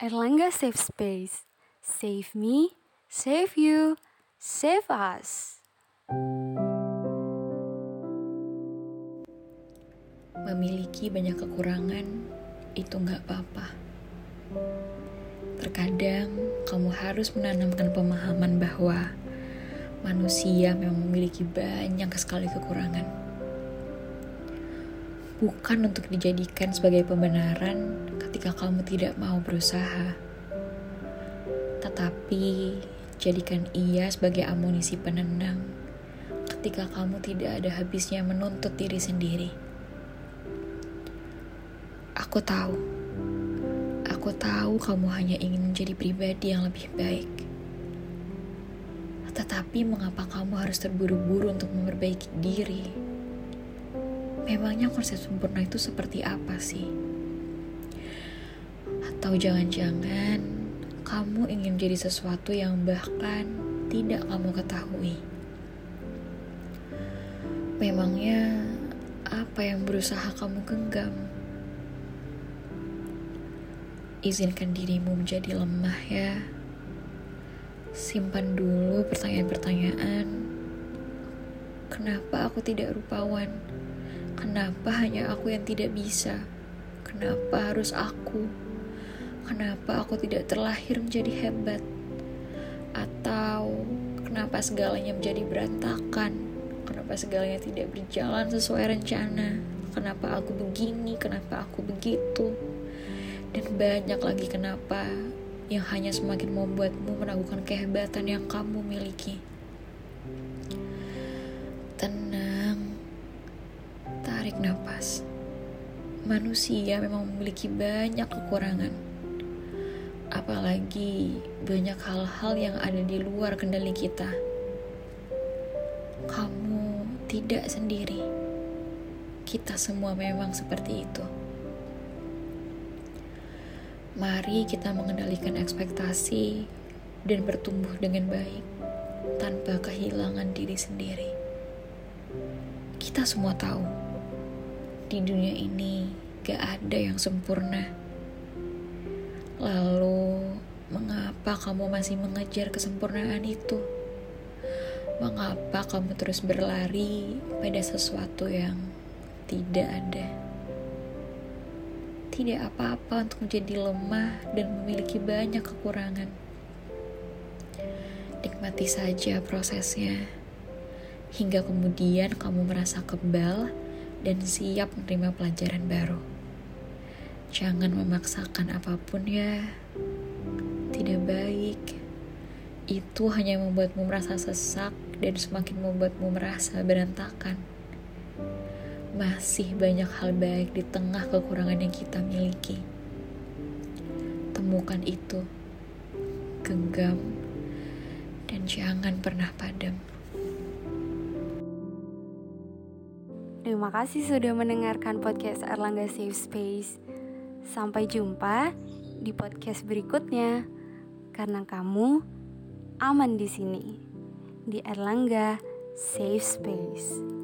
Erlangga Safe Space. Save me, save you, save us. Memiliki banyak kekurangan itu nggak apa-apa. Terkadang kamu harus menanamkan pemahaman bahwa manusia memang memiliki banyak sekali kekurangan. Bukan untuk dijadikan sebagai pembenaran ketika kamu tidak mau berusaha, tetapi jadikan ia sebagai amunisi penendang ketika kamu tidak ada habisnya menuntut diri sendiri. Aku tahu, aku tahu kamu hanya ingin menjadi pribadi yang lebih baik. Tetapi mengapa kamu harus terburu-buru untuk memperbaiki diri? Memangnya konsep sempurna itu seperti apa sih? Atau jangan-jangan kamu ingin jadi sesuatu yang bahkan tidak kamu ketahui? Memangnya apa yang berusaha kamu genggam? Izinkan dirimu menjadi lemah ya. Simpan dulu pertanyaan-pertanyaan. Kenapa aku tidak rupawan? Kenapa hanya aku yang tidak bisa? Kenapa harus aku? Kenapa aku tidak terlahir menjadi hebat? Atau kenapa segalanya menjadi berantakan? Kenapa segalanya tidak berjalan sesuai rencana? Kenapa aku begini? Kenapa aku begitu? Dan banyak lagi kenapa yang hanya semakin membuatmu meragukan kehebatan yang kamu miliki. Tenang, tarik nafas. Manusia memang memiliki banyak kekurangan, apalagi banyak hal-hal yang ada di luar kendali kita. Kamu tidak sendiri, kita semua memang seperti itu. Mari kita mengendalikan ekspektasi dan bertumbuh dengan baik tanpa kehilangan diri sendiri. Kita semua tahu di dunia ini gak ada yang sempurna. Lalu, mengapa kamu masih mengejar kesempurnaan itu? Mengapa kamu terus berlari pada sesuatu yang tidak ada? tidak apa-apa untuk menjadi lemah dan memiliki banyak kekurangan. Nikmati saja prosesnya, hingga kemudian kamu merasa kebal dan siap menerima pelajaran baru. Jangan memaksakan apa pun ya, tidak baik. Itu hanya membuatmu merasa sesak dan semakin membuatmu merasa berantakan masih banyak hal baik di tengah kekurangan yang kita miliki. Temukan itu, genggam, dan jangan pernah padam. Terima kasih sudah mendengarkan podcast Erlangga Safe Space. Sampai jumpa di podcast berikutnya. Karena kamu aman di sini. Di Erlangga Safe Space.